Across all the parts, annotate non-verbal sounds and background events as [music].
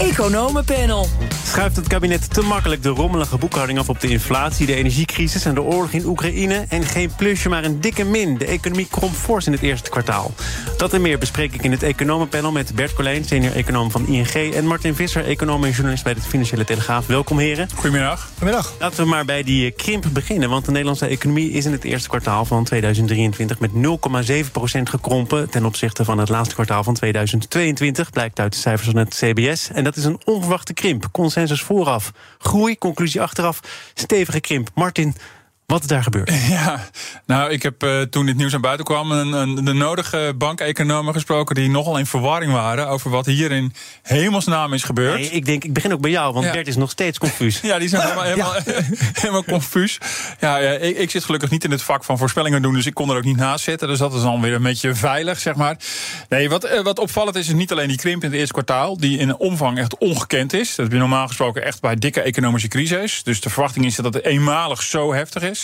Economenpanel. Schuift het kabinet te makkelijk de rommelige boekhouding af op de inflatie, de energiecrisis en de oorlog in Oekraïne? En geen plusje, maar een dikke min. De economie kromp fors in het eerste kwartaal. Dat en meer bespreek ik in het Economenpanel met Bert Colijn, senior econoom van ING, en Martin Visser, econoom en journalist bij de Financiële Telegraaf. Welkom, heren. Goedemiddag. Goedemiddag. Laten we maar bij die krimp beginnen. Want de Nederlandse economie is in het eerste kwartaal van 2023 met 0,7% gekrompen ten opzichte van het laatste kwartaal van 2022. Blijkt uit de cijfers van het CBS. En dat is een onverwachte krimp. Consensus vooraf. Groei, conclusie achteraf. Stevige krimp. Martin, wat is daar gebeurd? [laughs] Ja, nou, ik heb uh, toen dit nieuws naar buiten kwam... Een, een, de nodige bankeconomen gesproken... die nogal in verwarring waren over wat hier in hemelsnaam is gebeurd. Nee, ik denk, ik begin ook bij jou, want ja. Bert is nog steeds confuus. [laughs] ja, die zijn [laughs] helemaal, helemaal, helemaal confuus. Ja, ja ik, ik, zit gelukkig niet in het vak van voorspellingen doen... dus ik kon er ook niet naast zitten. Dus dat is dan weer een beetje veilig, zeg maar. Nee, wat, uh, wat opvallend is, is niet alleen die krimp in het eerste kwartaal... die in omvang echt ongekend is. Dat heb je normaal gesproken echt bij dikke economische crisis. Dus de verwachting is dat het eenmalig zo heftig is.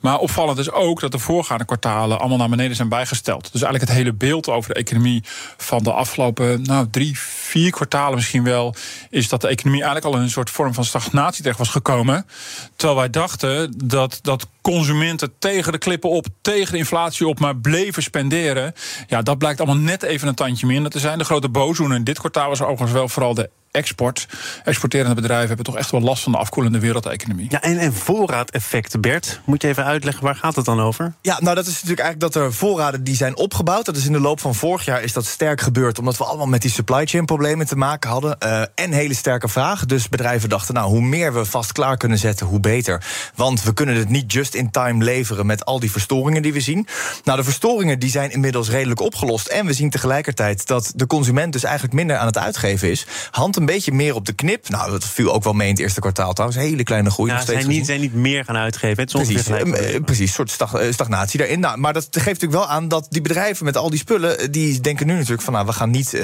Maar opvallend is ook dat de voorgaande kwartalen allemaal naar beneden zijn bijgesteld. Dus eigenlijk het hele beeld over de economie van de afgelopen nou, drie, vier kwartalen misschien wel, is dat de economie eigenlijk al in een soort vorm van stagnatie terecht was gekomen. Terwijl wij dachten dat, dat consumenten tegen de klippen op, tegen de inflatie op, maar bleven spenderen. Ja, dat blijkt allemaal net even een tandje minder te zijn. De grote boosdoener in dit kwartaal was overigens wel vooral de export. Exporterende bedrijven hebben toch echt wel last van de afkoelende wereldeconomie. Ja, en, en voorraadeffecten, Bert. Moet je even uitleggen, waar gaat het dan over? Ja, nou dat is natuurlijk eigenlijk dat er voorraden die zijn opgebouwd. Dat is in de loop van vorig jaar is dat sterk gebeurd... omdat we allemaal met die supply chain problemen te maken hadden. Uh, en hele sterke vraag. Dus bedrijven dachten, nou, hoe meer we vast klaar kunnen zetten, hoe beter. Want we kunnen het niet just in time leveren met al die verstoringen die we zien. Nou, de verstoringen die zijn inmiddels redelijk opgelost. En we zien tegelijkertijd dat de consument dus eigenlijk minder aan het uitgeven is. Hand een beetje meer op de knip. Nou, dat viel ook wel mee in het eerste kwartaal trouwens. Hele kleine groei. Nog steeds zijn, niet, zijn niet meer gaan uitgeven. Het precies, uh, precies, een soort uh, stagnatie daarin. Nou, maar dat geeft natuurlijk wel aan dat die bedrijven met al die spullen... die denken nu natuurlijk van, nou, we gaan niet uh,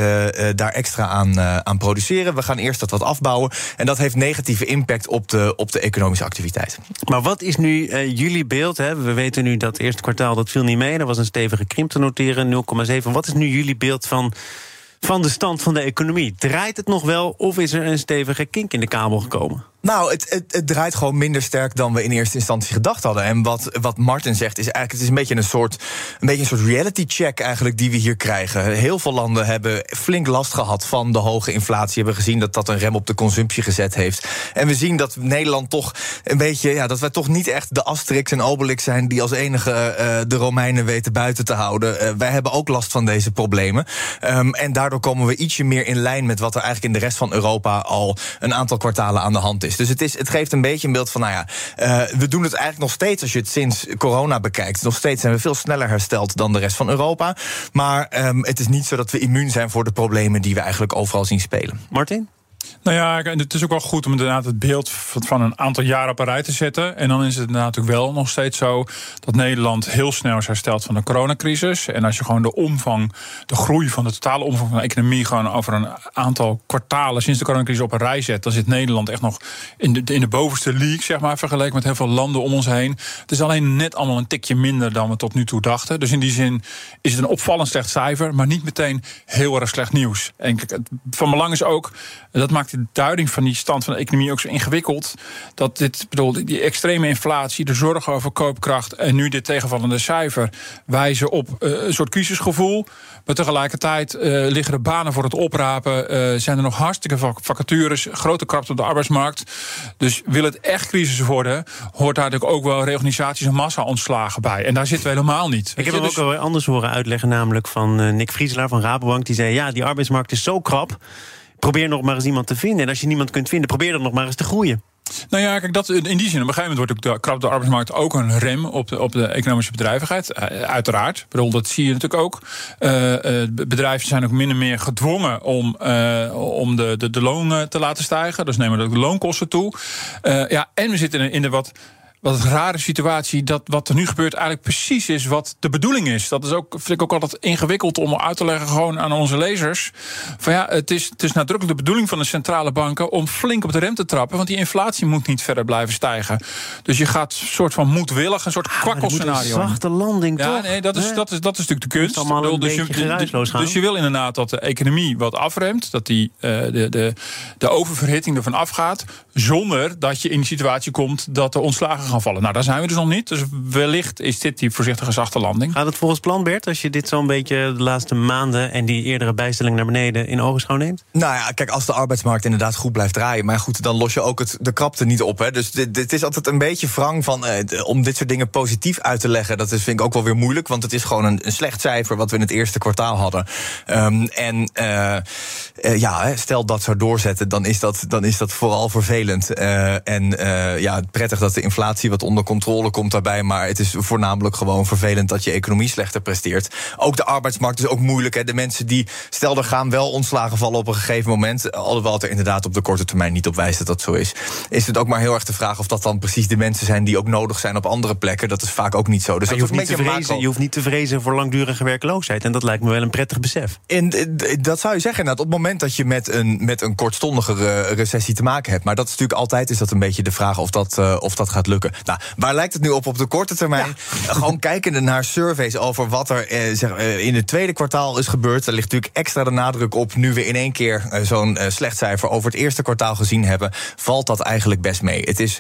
daar extra aan, aan produceren. We gaan eerst dat wat afbouwen. En dat heeft negatieve impact op de, op de economische activiteit. Maar wat is nu jullie beeld? Hè? We weten nu dat het eerste kwartaal, dat viel niet mee. Er was een stevige krimp te noteren, 0,7. Wat is nu jullie beeld van van de stand van de economie. Draait het nog wel of is er een stevige kink in de kabel gekomen? Nou, het, het, het, draait gewoon minder sterk dan we in eerste instantie gedacht hadden. En wat, wat Martin zegt, is eigenlijk het is een beetje een soort, een beetje een soort reality check eigenlijk die we hier krijgen. Heel veel landen hebben flink last gehad van de hoge inflatie. Hebben gezien dat dat een rem op de consumptie gezet heeft. En we zien dat Nederland toch een beetje, ja, dat wij toch niet echt de Asterix en Obelix zijn die als enige uh, de Romeinen weten buiten te houden. Uh, wij hebben ook last van deze problemen. Um, en daardoor komen we ietsje meer in lijn met wat er eigenlijk in de rest van Europa al een aantal kwartalen aan de hand is. Dus het, is, het geeft een beetje een beeld van, nou ja, uh, we doen het eigenlijk nog steeds, als je het sinds corona bekijkt, nog steeds zijn we veel sneller hersteld dan de rest van Europa. Maar um, het is niet zo dat we immuun zijn voor de problemen die we eigenlijk overal zien spelen. Martin? Nou ja, het is ook wel goed om inderdaad het beeld van een aantal jaren op een rij te zetten. En dan is het natuurlijk wel nog steeds zo dat Nederland heel snel is hersteld van de coronacrisis. En als je gewoon de omvang, de groei van de totale omvang van de economie gewoon over een aantal kwartalen sinds de coronacrisis op een rij zet, dan zit Nederland echt nog in de, in de bovenste league, zeg maar, vergeleken met heel veel landen om ons heen. Het is alleen net allemaal een tikje minder dan we tot nu toe dachten. Dus in die zin is het een opvallend slecht cijfer, maar niet meteen heel erg slecht nieuws. En van belang is ook, dat maakt de duiding van die stand van de economie ook zo ingewikkeld. Dat dit, bedoel, die extreme inflatie, de zorgen over koopkracht en nu dit tegenvallende cijfer wijzen op uh, een soort crisisgevoel. Maar tegelijkertijd uh, liggen er banen voor het oprapen. Uh, zijn er nog hartstikke vacatures, grote krapte op de arbeidsmarkt. Dus wil het echt crisis worden, hoort daar natuurlijk ook wel reorganisaties en massa-ontslagen bij. En daar zitten we helemaal niet. Ik heb hem dus... ook wel anders horen uitleggen, namelijk van Nick Vrieselaar van Rabobank. Die zei: Ja, die arbeidsmarkt is zo krap probeer nog maar eens iemand te vinden. En als je niemand kunt vinden, probeer dan nog maar eens te groeien. Nou ja, kijk, dat, in die zin, op een gegeven moment wordt ook de krap de arbeidsmarkt ook een rem op de, op de economische bedrijvigheid. Uh, uiteraard. Ik bedoel, dat zie je natuurlijk ook. Uh, bedrijven zijn ook min en meer gedwongen om, om de, de, loon te laten stijgen. Dus nemen de loonkosten toe. ja, en we zitten in de wat wat een rare situatie dat wat er nu gebeurt eigenlijk precies is wat de bedoeling is. Dat is ook, vind ik ook altijd ingewikkeld om uit te leggen gewoon aan onze lezers. Van ja, het is, het is nadrukkelijk de bedoeling van de centrale banken om flink op de rem te trappen, want die inflatie moet niet verder blijven stijgen. Dus je gaat een soort van moedwillig, een soort Ah, kwakkelscenario. Een zachte landing, Ja, toch? nee, dat is, dat, is, dat is natuurlijk de kunst. Allemaal bedoel, dus, gaan. dus je wil inderdaad dat de economie wat afremt. Dat die, eh, de, de, de oververhitting ervan afgaat. Zonder dat je in die situatie komt dat er ontslagen gaan vallen. Nou, daar zijn we dus nog niet. Dus wellicht is dit die voorzichtige zachte landing. Gaat het volgens plan, Bert, als je dit zo'n beetje de laatste maanden... en die eerdere bijstelling naar beneden in ogenschouw neemt? Nou ja, kijk, als de arbeidsmarkt inderdaad goed blijft draaien. Maar goed, dan los je ook het, de krapte niet op. Hè. Dus dit, dit is altijd een beetje wrang van. eh, om dit soort dingen positief uit te leggen. Dat is, vind ik ook wel weer moeilijk. Want het is gewoon een, een slecht cijfer. wat we in het eerste kwartaal hadden. Ehm, en eh, eh, ja, stel dat zou doorzetten. dan is dat, dan is dat vooral vervelend. Eh, en eh, ja, prettig dat de inflatie wat onder controle komt daarbij. Maar het is voornamelijk gewoon vervelend dat je economie slechter presteert. Ook de arbeidsmarkt is ook moeilijk. Hè. De mensen die. Stel, er gaan wel ontslagen vallen op een gegeven moment. Alhoewel het er inderdaad op de korte termijn niet op wijst dat dat zo is. Is het ook maar heel erg de vraag of dat dan precies de mensen zijn die ook nodig zijn op andere plekken. Dat is vaak ook niet zo. Dus je, hoeft niet te vrezen, macro. je hoeft niet te vrezen voor langdurige werkloosheid. En dat lijkt me wel een prettig besef. En eh, dat zou je zeggen, inderdaad, op het moment dat je met een, met een kortstondige recessie te maken hebt. Maar dat natuurlijk altijd is dat een beetje de vraag of dat, eh, of dat gaat lukken. Nou, waar lijkt het nu op op de korte termijn? Eh, Gewoon [laughs] kijkende naar surveys over wat er eh, zeg, eh, in het tweede kwartaal is gebeurd. Daar ligt natuurlijk extra de nadruk op. Nu we in één keer eh, zo'n eh, slecht cijfer over het eerste kwartaal gezien hebben, valt dat eigenlijk best mee. Het is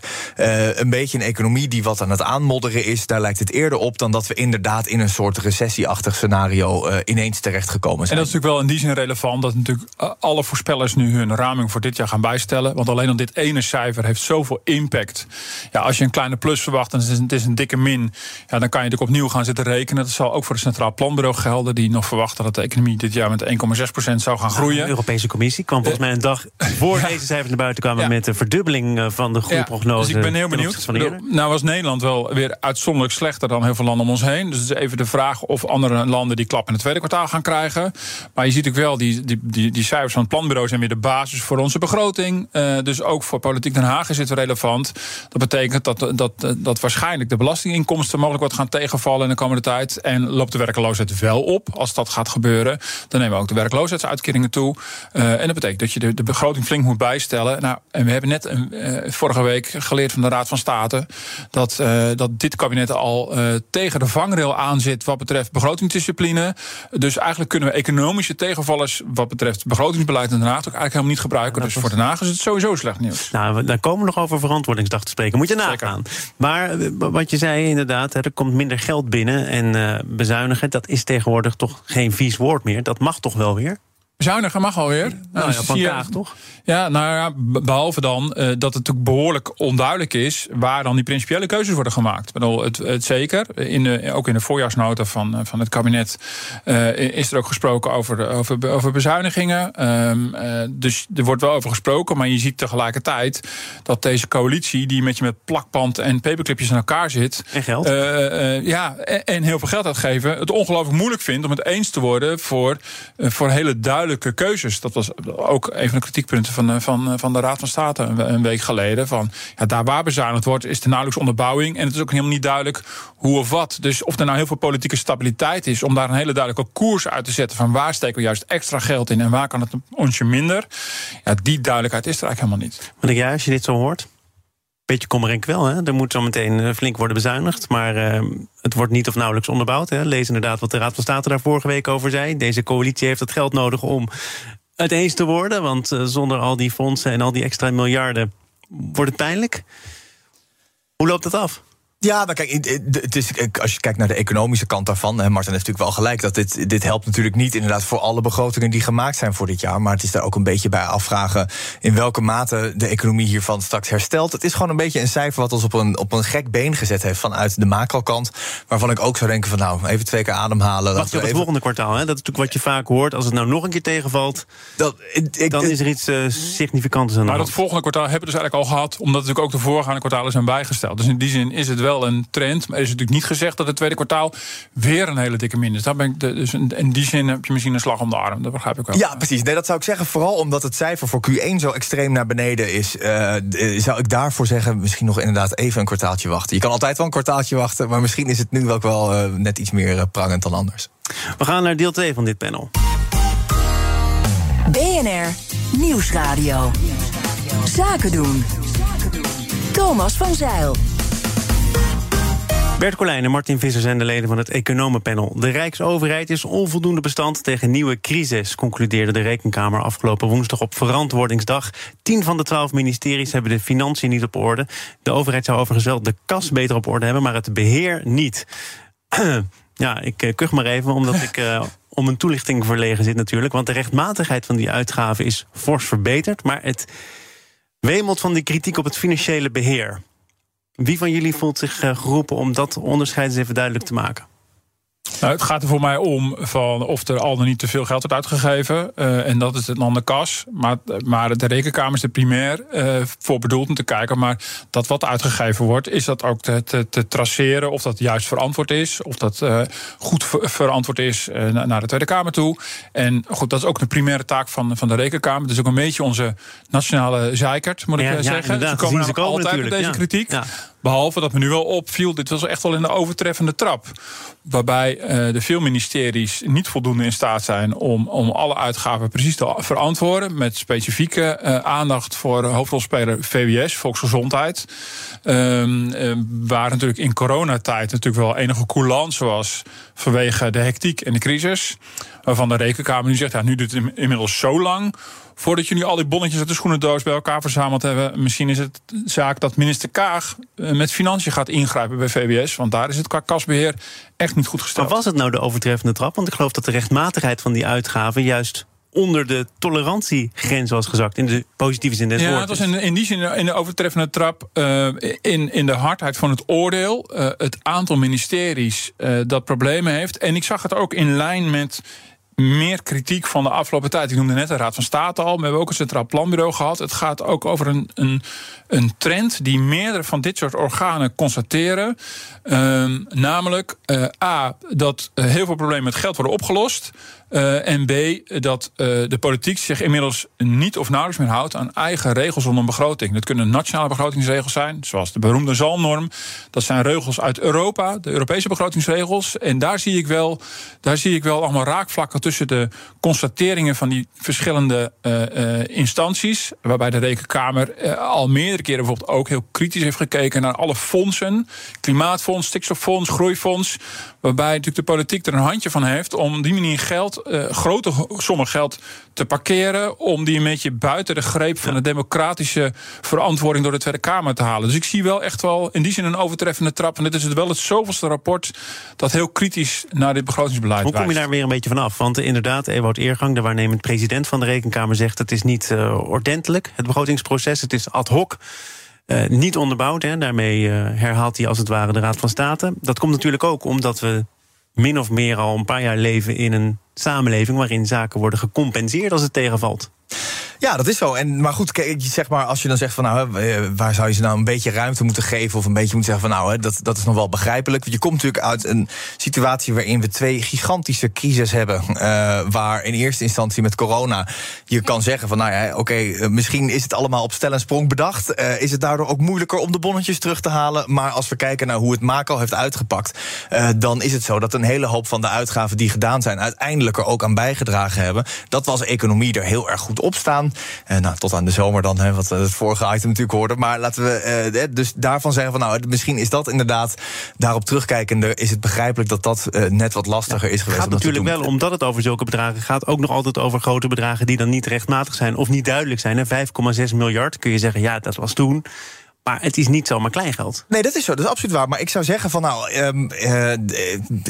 een beetje een economie die wat aan het aanmodderen is. Daar lijkt het eerder op dan dat we inderdaad in een soort recessieachtig scenario ineens terechtgekomen En zijn. dat is natuurlijk wel in die zin relevant dat natuurlijk alle voorspellers nu hun raming voor dit jaar gaan bijstellen. Want alleen al dit ene cijfer heeft zoveel impact. Ja, als je een kleine plus verwacht en het is een, het is een dikke min, ja, dan kan je natuurlijk opnieuw gaan zitten rekenen. Dat zal ook voor het Centraal Planbureau gelden, die nog verwachten dat de economie dit jaar met 1,6% zou gaan De groeien. Europese Commissie kwam volgens mij een dag [laughs] voor Ja. deze cijfers naar buiten kwamen... Ja. met de verdubbeling eh, van de groeiprognose. dus ik ben heel benieuwd. Nou was Nederland wel weer uitzonderlijk slechter dan heel veel landen om ons heen. Dus het is even de vraag of andere landen die klap in het tweede kwartaal gaan krijgen. Maar je ziet ook wel, die, die, die, die cijfers van het planbureau zijn weer de basis voor onze begroting. Eh, dus ook voor Politiek Den Haag is het relevant. Dat betekent dat, dat, dat waarschijnlijk de belastinginkomsten mogelijk wat gaan tegenvallen in de komende tijd. En loopt de werkloosheid wel op. Als dat gaat gebeuren, dan nemen we ook de werkloosheidsuitkeringen toe. Eh, en dat betekent dat je de, de begroting flink moet bijstellen. Nou, en we hebben net een, eh, vorige week geleerd van de Raad van State dat, eh, dat dit kabinet al tegen de vangrail aanzit wat betreft begrotingsdiscipline. Dus eigenlijk kunnen we economische tegenvallers wat betreft begrotingsbeleid in Den Haag ook eigenlijk helemaal niet gebruiken. Dus voor Den Haag is het sowieso slecht nieuws. Nou, daar komen we nog over verantwoordingsdag te spreken. Moet je nagaan. Maar eh, wat je zei inderdaad, er komt minder geld binnen. En eh, bezuinigen, dat is tegenwoordig toch geen vies woord meer. Dat mag toch wel weer? Bezuinigen mag alweer. Nou dus ja, Kaag toch? Ja, nou ja, be- behalve dan eh, dat het natuurlijk behoorlijk onduidelijk is waar dan die principiële keuzes worden gemaakt. Ik bedoel, het, het zeker. In de, ook in de voorjaarsnota van, eh, van het kabinet eh, is er ook gesproken over, over, over bezuinigingen. Ehm, eh, dus er wordt wel over gesproken, maar je ziet tegelijkertijd dat deze coalitie, die met je met plakband en paperclipjes aan elkaar zit. En geld. ja, en, en heel veel geld uitgeven. Het ongelooflijk moeilijk vindt om het eens te worden voor, voor hele duidelijke keuzes. Dat was ook een van de kritiekpunten van, eh, van, eh, van de Raad van State een, week geleden. Van, ja, daar waar bezuinigd wordt, is de nauwelijks onderbouwing. En het is ook helemaal niet duidelijk hoe of wat. Dus of er nou heel veel politieke stabiliteit is om daar een hele duidelijke koers uit te zetten. Van waar steken we juist extra geld in en waar kan het onsje minder. Ja, die duidelijkheid is er eigenlijk helemaal niet. Want ik, ja, als je dit zo hoort. Beetje kommer en kwel, hè? Er moet zo meteen eh, flink worden bezuinigd. Maar eh, het wordt niet of nauwelijks onderbouwd. Hè? Lees inderdaad wat de Raad van State daar vorige week over zei. Deze coalitie heeft het geld nodig om het eens te worden. Want eh, zonder al die fondsen en al die extra miljarden wordt het pijnlijk. Hoe loopt dat af? Ja, maar kijk, het- is, als je kijkt naar de economische kant daarvan, hè, Martin heeft natuurlijk wel gelijk dat dit, dit helpt natuurlijk niet inderdaad voor alle begrotingen die gemaakt zijn voor dit jaar. Maar het is daar ook een beetje bij afvragen in welke mate de economie hiervan straks herstelt. Het is gewoon een beetje een cijfer wat ons op een, op een gek been gezet heeft vanuit de macrokant. Waarvan ik ook zou denken van nou, even twee keer ademhalen. Wacht laten je we op het even- volgende kwartaal. Hè? Dat is natuurlijk wat je vaak hoort. Als het nou nog een keer tegenvalt, dat, ik, dan is er iets eh, significants aan de Maar dat volgende kwartaal hebben we dus eigenlijk al gehad, omdat natuurlijk ook de voorgaande kwartalen zijn bijgesteld. Dus in die zin is het wel wel een trend. Maar is natuurlijk niet gezegd dat het tweede kwartaal weer een hele dikke min is. Daar ben ik dus in die zin heb je misschien een slag om de arm. Dat begrijp ik wel. Ja, precies. Nee, dat zou ik zeggen. Vooral omdat het cijfer voor Q1 zo extreem naar beneden is, uh, zou ik daarvoor zeggen, misschien nog inderdaad even een kwartaaltje wachten. Je kan altijd wel een kwartaaltje wachten, maar misschien is het nu ook wel uh, net iets meer prangend dan anders. We gaan naar deel 2 van dit panel. BNR Nieuwsradio. Zaken doen. Thomas van Zeil. Bert Colijn en Martin Visser zijn de leden van het Economenpanel. De Rijksoverheid is onvoldoende bestand tegen nieuwe crisis, concludeerde de Rekenkamer afgelopen woensdag op Verantwoordingsdag. Tien van de twaalf ministeries hebben de financiën niet op orde. De overheid zou overigens wel de kas beter op orde hebben, maar het beheer niet. [clears throat] ja, ik kuch maar even, omdat ik. Uh, om een toelichting verlegen zit natuurlijk. Want de rechtmatigheid van die uitgaven is fors verbeterd. Maar het wemelt van die kritiek op het financiële beheer. Wie van jullie voelt zich geroepen om dat onderscheid eens even duidelijk te maken? Nou, het gaat er voor mij om van of er al dan niet te veel geld wordt uitgegeven. Uh, en dat is een andere kas. Maar, maar de rekenkamer is er primair uh, voor bedoeld om te kijken. Maar dat wat uitgegeven wordt, is dat ook te, te, te traceren of dat juist verantwoord is. Of dat uh, goed ver, verantwoord is naar de Tweede Kamer toe. En goed, dat is ook de primaire taak van, van de rekenkamer. Dus ook een beetje onze nationale zeikert, moet ik ja, zeggen. Ja, ze komen, ze komen altijd met deze ja. kritiek. Behalve dat me nu wel opviel, dit was echt wel in de overtreffende trap. Waarbij uh, de veel ministeries niet voldoende in staat zijn om, om alle uitgaven precies te verantwoorden. Met specifieke uh, aandacht voor hoofdrolspeler VWS, volksgezondheid. Um, waar natuurlijk in coronatijd natuurlijk wel enige coulance was vanwege de hectiek en de crisis. Waarvan de rekenkamer nu zegt, ja, nu duurt het inmiddels zo lang voordat jullie al die bonnetjes uit de schoenendoos bij elkaar verzameld hebben. Misschien is het zaak dat minister Kaag met financiën gaat ingrijpen bij VWS. Want daar is het qua kasbeheer echt niet goed gesteld. Maar was het nou de overtreffende trap? Want ik geloof dat de rechtmatigheid van die uitgaven juist onder de tolerantiegrens was gezakt. In de positieve zin des ja, woords. het was in, in die zin in de overtreffende trap. Uh, in, in de hardheid van het oordeel. Uh, het aantal ministeries uh, dat problemen heeft. En ik zag het ook in lijn met meer kritiek van de afgelopen tijd. Ik noemde net de Raad van State al. We hebben ook een Centraal Planbureau gehad. Het gaat ook over een, een, een trend die meerdere van dit soort organen constateren. Um, namelijk uh, A, dat uh, heel veel problemen met geld worden opgelost. Uh, en B, dat uh, de politiek zich inmiddels niet of nauwelijks meer houdt aan eigen regels rondom begroting. Dat kunnen nationale begrotingsregels zijn, zoals de beroemde zalmnorm. Dat zijn regels uit Europa, de Europese begrotingsregels. En daar zie ik wel, daar zie ik wel allemaal raakvlakken tussen de constateringen van die verschillende uh, instanties. Waarbij de Rekenkamer al meerdere keren bijvoorbeeld ook heel kritisch heeft gekeken naar alle fondsen. Klimaatfonds, stikstoffonds, groeifonds. Waarbij natuurlijk de politiek er een handje van heeft om die manier geld uh, grote sommen geld te parkeren. om die een beetje buiten de greep van de democratische verantwoording door de Tweede Kamer te halen. Dus ik zie wel echt wel in die zin een overtreffende trap. En dit is het wel het zoveelste rapport dat heel kritisch naar dit begrotingsbeleid Hoe kom je daar weer een beetje vanaf? Want uh, inderdaad, Ewout Eergang, de waarnemend president van de Rekenkamer, zegt het is niet uh, ordentelijk, het begrotingsproces. Het is ad hoc. Uh, niet onderbouwd. Hè. Daarmee uh, herhaalt hij als het ware de Raad van State. Dat komt natuurlijk ook omdat we min of meer al een paar jaar leven in een samenleving waarin zaken worden gecompenseerd als het tegenvalt. Ja, dat is zo. En, maar goed, zeg maar, als je dan zegt van nou, waar zou je ze nou een beetje ruimte moeten geven? Of een beetje moeten zeggen van nou, dat, dat is nog wel begrijpelijk. Want je komt natuurlijk uit een situatie waarin we twee gigantische crises hebben. Uh, waar in eerste instantie met corona je kan zeggen van nou ja, oké, uh, misschien is het allemaal op stel en sprong bedacht. Is het daardoor ook moeilijker om de bonnetjes terug te halen. Maar als we kijken naar hoe het Mako heeft uitgepakt, dan is het zo dat een hele hoop van de uitgaven die gedaan zijn, uiteindelijk er ook aan bijgedragen hebben. Dat was economie er heel erg goed op staan. Uh, nou, tot aan de zomer dan, hè, wat het vorige item natuurlijk hoorde. Maar laten we uh, dus daarvan zeggen van nou, misschien is dat inderdaad daarop terugkijkende, is het begrijpelijk dat dat net wat lastiger ja, is geweest. Het gaat natuurlijk wel, omdat het over zulke bedragen gaat, ook nog altijd over grote bedragen die dan niet rechtmatig zijn of niet duidelijk zijn. 5,6 miljard kun je zeggen, ja, dat was toen. Maar het is niet zomaar kleingeld. Nee, dat is zo. Dat is absoluut waar. Maar ik zou zeggen van nou, um, uh,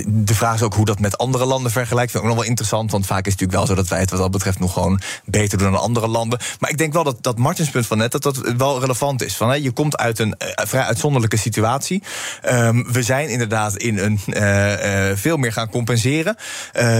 de vraag is ook hoe dat met andere landen vergelijkt. Vind ik nog wel interessant. Want vaak is het natuurlijk wel zo dat wij het wat dat betreft nog gewoon beter doen dan andere landen. Maar ik denk wel dat, dat Martins punt van net, dat dat wel relevant is. Van, hè, je komt uit een uh, vrij uitzonderlijke situatie. Um, we zijn inderdaad in een uh, veel meer gaan compenseren.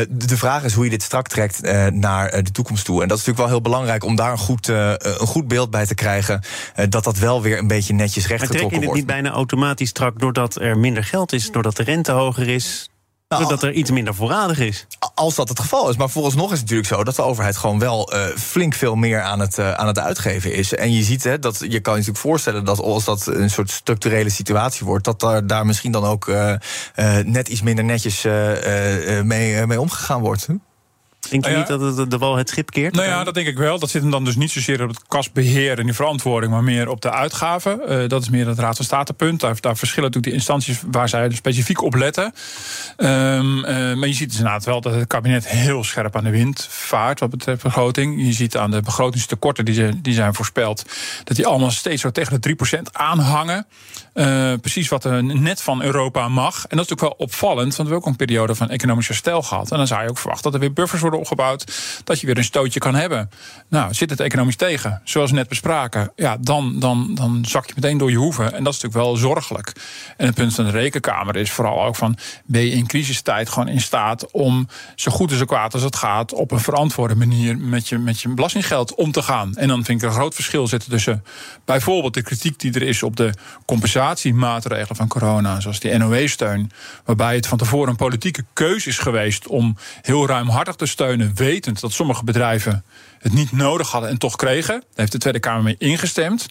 de vraag is hoe je dit strak trekt naar de toekomst toe. En dat is natuurlijk wel heel belangrijk om daar een goed, een goed beeld bij te krijgen. dat dat wel weer een beetje beetje netjes rechtgetrokken wordt. Maar trek je het niet bijna automatisch strak doordat er minder geld is, doordat de rente hoger is? Nou, zodat er iets minder voorradig is. Als dat het geval is. Maar vooralsnog is het natuurlijk zo dat de overheid gewoon wel uh, flink veel meer aan het, uh, aan het uitgeven is. En je ziet hè, dat je kan je natuurlijk voorstellen dat als dat een soort structurele situatie wordt, dat daar, daar misschien dan ook uh, net iets minder netjes mee, mee omgegaan wordt. Denk je Nou niet dat het de wal het schip keert? Nou ja, dat denk ik wel. Dat zit hem dan dus niet zozeer op het kasbeheer en die verantwoording, maar meer op de uitgaven. Uh, dat is meer het Raad van State punt. Daar, daar verschillen natuurlijk de instanties waar zij specifiek op letten. Um, uh, maar je ziet dus inderdaad wel dat het kabinet heel scherp aan de wind vaart wat betreft begroting. Je ziet aan de begrotingstekorten die, ze, die zijn voorspeld, dat die allemaal steeds zo tegen de 3% aanhangen. Uh, precies wat er net van Europa mag. En dat is natuurlijk wel opvallend, want we hebben ook een periode van economisch herstel gehad. En dan zou je ook verwachten dat er weer buffers worden opgebouwd, dat je weer een stootje kan hebben. Nou, zit het economisch tegen, zoals we net bespraken, ja, dan, dan, dan zak je meteen door je hoeven. En dat is natuurlijk wel zorgelijk. En het punt van de rekenkamer is vooral ook van, ben je in crisistijd gewoon in staat om zo goed en zo kwaad als het gaat, op een verantwoorde manier met je, met je belastinggeld om te gaan. En dan vind ik een groot verschil zitten tussen bijvoorbeeld de kritiek die er is op de compensatiemaatregelen van corona, zoals die NOW-steun, waarbij het van tevoren een politieke keuze is geweest om heel ruimhartig te steunen, wetend dat sommige bedrijven het niet nodig hadden en toch kregen. Daar heeft de Tweede Kamer mee ingestemd.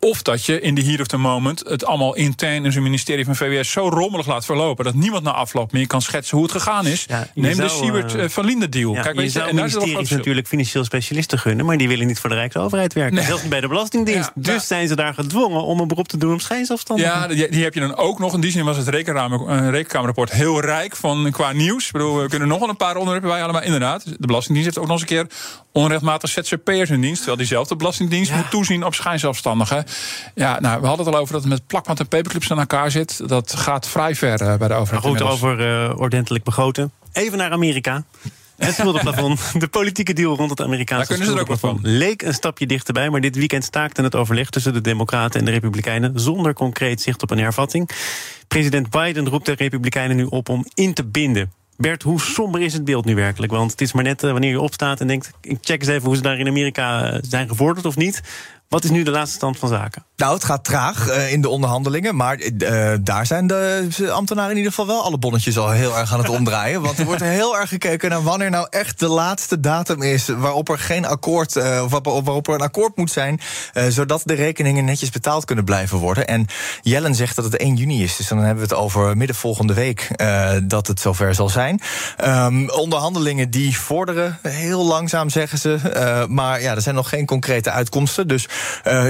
Of dat je in de heat of the moment het allemaal intern in zijn ministerie van VWS zo rommelig laat verlopen dat niemand na afloop meer kan schetsen hoe het gegaan is. Ja, Neem zou, de Siebert uh, van deal. Ja, Kijk, weet je, en daar ministeries natuurlijk financieel specialisten gunnen, maar die willen niet voor de Rijksoverheid werken. Nee. Zelfs niet bij de Belastingdienst. Ja, dus zijn ze daar gedwongen om een beroep te doen op schijnzelfstandigen. Ja, die, die, heb je dan ook nog. In die zin was het rekenkamerrapport heel rijk van qua nieuws. Ik bedoel, we kunnen nog wel een paar onderwerpen bij allemaal. Inderdaad, de Belastingdienst heeft ook nog eens een keer onrechtmatig ZZP'ers in dienst. Terwijl diezelfde Belastingdienst moet toezien op schijnzelfstandigen. Ja, nou, we hadden het al over dat het met plakmat en paperclips aan elkaar zit. Dat gaat vrij ver uh, bij de overheid. Goed, over uh, ordentelijk begroten. Even naar Amerika. Het [laughs] schuldenplafond, de politieke deal rond het Amerikaanse schuldenplafond leek een stapje dichterbij, maar dit weekend staakte het overleg tussen de Democraten en de Republikeinen zonder concreet zicht op een hervatting. President Biden roept de Republikeinen nu op om in te binden. Bert, hoe somber is het beeld nu werkelijk? Want het is maar net uh, wanneer je opstaat en denkt: ik check eens even hoe ze daar in Amerika zijn gevorderd of niet. Wat is nu de laatste stand van zaken? Nou, het gaat traag uh, in de onderhandelingen. Maar uh, daar zijn de ambtenaren in ieder geval wel alle bonnetjes al heel erg aan het omdraaien. Want er wordt heel erg gekeken naar wanneer nou echt de laatste datum is. waarop er geen akkoord. Uh, of waarop er een akkoord moet zijn. zodat de rekeningen netjes betaald kunnen blijven worden. En Jellen zegt dat het 1 juni is. Dus dan hebben we het over midden volgende week. dat het zover zal zijn. Um, onderhandelingen die vorderen heel langzaam, zeggen ze. maar ja, er zijn nog geen concrete uitkomsten. Dus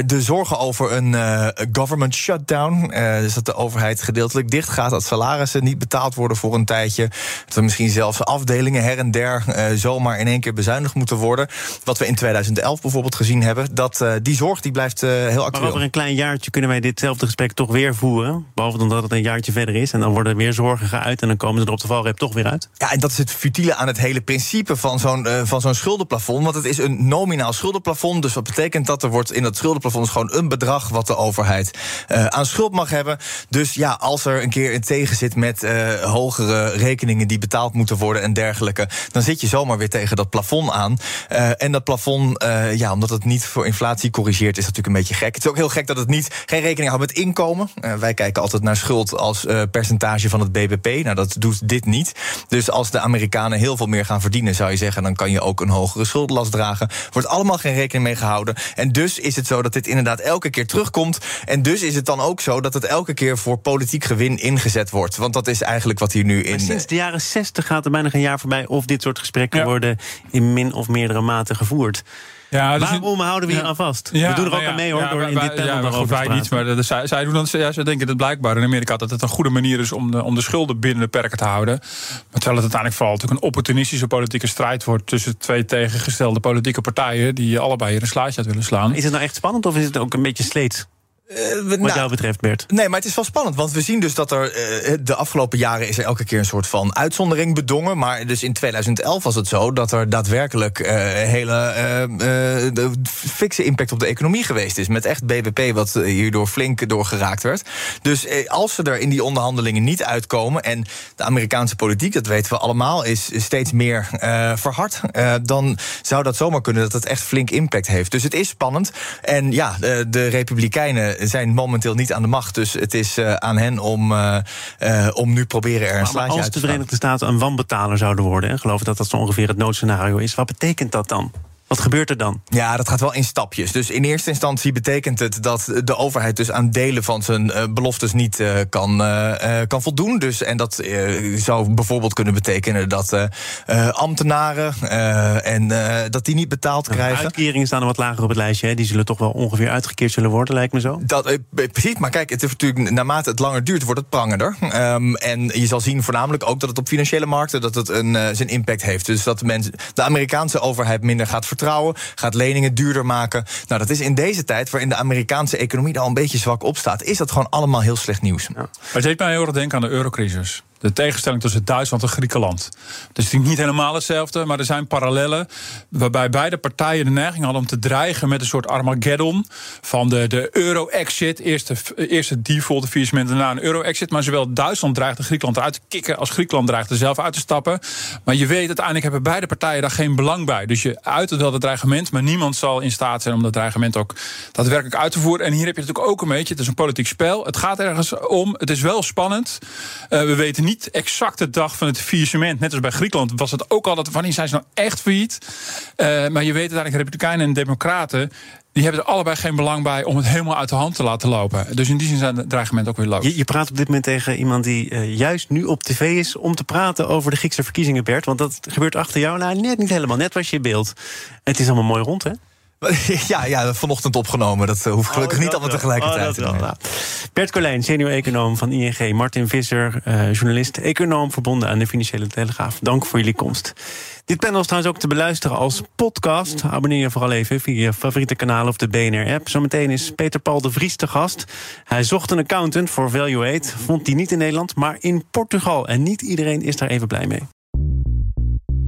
de zorgen over een uh, government shutdown. Uh, dus dat de overheid gedeeltelijk dicht gaat, dat salarissen niet betaald worden voor een tijdje. Dat er misschien zelfs afdelingen her en der zomaar in één keer bezuinigd moeten worden. Wat we in 2011 bijvoorbeeld gezien hebben. Dat, die zorg die blijft heel actueel. Maar over een klein jaartje kunnen wij ditzelfde gesprek toch weer voeren. Behalve dan dat het een jaartje verder is. En dan worden er weer zorgen geuit. En dan komen ze er op de valreep toch weer uit. Ja, en dat is het futiele aan het hele principe van zo'n van zo'n schuldenplafond. Want het is een nominaal schuldenplafond. Dus wat betekent dat er wordt in dat schuldenplafond gewoon een bedrag wat de overheid uh, aan schuld mag hebben. Dus ja, als er een keer een tegen zit met uh, hogere rekeningen die betaald moeten worden en dergelijke, dan zit je zomaar weer tegen dat plafond aan. Uh, en dat plafond, ja, omdat het niet voor inflatie corrigeert, is natuurlijk een beetje gek. Het is ook heel gek dat het niet geen rekening houdt met inkomen. wij kijken altijd naar schuld als percentage van het BBP. Nou, dat doet dit niet. Dus als de Amerikanen heel veel meer gaan verdienen, zou je zeggen, dan kan je ook een hogere schuldlast dragen. Wordt allemaal geen rekening mee gehouden. En dus is het zo dat dit inderdaad elke keer terugkomt. En dus is het dan ook zo dat het elke keer voor politiek gewin ingezet wordt. Want dat is eigenlijk wat hier nu in. Maar sinds de jaren 60 gaat er bijna geen jaar voorbij of dit soort gesprekken ja. worden in min of meerdere mate gevoerd. Ja, dus Waarom houden we hier aan vast? We doen er ook ja, aan mee hoor, door in dit panel ja, daarover wij niet, maar de, zij, zij, doen dan, ja, zij denken dat blijkbaar in Amerika dat het een goede manier is om de, om de schulden binnen de perken te houden. Maar terwijl het uiteindelijk vooral natuurlijk een opportunistische politieke strijd wordt tussen twee tegengestelde politieke partijen die allebei hier een slaatje uit willen slaan. Is het nou echt spannend of is het ook een beetje sleets? Uh, Wat nou, jou betreft, Bert. Nee, maar het is wel spannend. Want we zien dus dat er uh, de afgelopen jaren is er elke keer een soort van uitzondering bedongen. Maar dus in 2011 was het zo dat er daadwerkelijk uh, hele fikse impact op de economie geweest is. Met echt BBP wat hierdoor flink doorgeraakt werd. Dus als ze er in die onderhandelingen niet uitkomen. En de Amerikaanse politiek, dat weten we allemaal, is steeds meer verhard. dan zou dat zomaar kunnen dat het echt flink impact heeft. Dus het is spannend. En ja, de Republikeinen zijn momenteel niet aan de macht. Dus het is aan hen om, om nu proberen er een slaatje uit te Als de Verenigde Staten een wanbetaler zouden worden... en geloof dat dat zo ongeveer het noodscenario is... wat betekent dat dan? Wat gebeurt er dan? Ja, dat gaat wel in stapjes. Dus in eerste instantie betekent het dat de overheid dus aan delen van zijn uh, beloftes niet uh, kan, uh, kan voldoen. Dus, en dat zou bijvoorbeeld kunnen betekenen dat ambtenaren en dat die niet betaald nou, krijgen. Uitkeringen staan er wat lager op het lijstje. Hè? Die zullen toch wel ongeveer uitgekeerd zullen worden, lijkt me zo. Dat, precies, maar kijk, het is natuurlijk naarmate het langer duurt, wordt het prangender. Um, en je zal zien voornamelijk ook dat het op financiële markten dat het een, zijn impact heeft. Dus dat de, mensen, de Amerikaanse overheid minder gaat vertrouwen vertrouwen, gaat leningen duurder maken. Nou, dat is in deze tijd, waarin de Amerikaanse economie al een beetje zwak op staat, is dat gewoon allemaal heel slecht nieuws. Ja. Het deed mij heel erg denken aan de eurocrisis de tegenstelling tussen Duitsland en Griekenland. Het is niet helemaal hetzelfde, maar er zijn parallellen. Waarbij beide partijen de neiging hadden om te dreigen met een soort Armageddon. Van de, de euro-exit. Eerst eerst de default, de faillissement, daarna een euro-exit. Maar zowel Duitsland dreigde Griekenland eruit te kicken. als Griekenland dreigde zelf uit te stappen. Maar je weet, uiteindelijk hebben beide partijen daar geen belang bij. Dus je uit het wel het dreigement, maar niemand zal in staat zijn om dat dreigement ook daadwerkelijk uit te voeren. En hier heb je natuurlijk ook een beetje. Het is een politiek spel. Het gaat ergens om. Het is wel spannend. Uh, we weten niet exact de dag van het faillissement. Net als bij Griekenland was het ook altijd. Wanneer zijn ze nou echt failliet? Uh, maar je weet uiteindelijk, Republikeinen en Democraten. Die hebben er allebei geen belang bij om het helemaal uit de hand te laten lopen. Dus in die zin zijn de dreigementen ook weer loos. Je, praat op dit moment tegen iemand die uh, juist nu op tv is om te praten over de Griekse verkiezingen, Bert. Want dat gebeurt achter jou. Nou, net niet helemaal. Net was je beeld. Het is allemaal mooi rond, hè? [laughs] Ja, ja, vanochtend opgenomen. Dat uh, hoeft gelukkig oh, niet allemaal tegelijkertijd. Oh. Bert Colijn, senior-econoom van ING. Martin Visser, uh, journalist, econoom verbonden aan de Financiële Telegraaf. Dank voor jullie komst. Dit panel is trouwens ook te beluisteren als podcast. Abonneer je vooral even via je favoriete kanaal of de BNR-app. Zometeen is Peter Paul de Vries te gast. Hij zocht een accountant voor Valuate. Vond die niet in Nederland, maar in Portugal. En niet iedereen is daar even blij mee.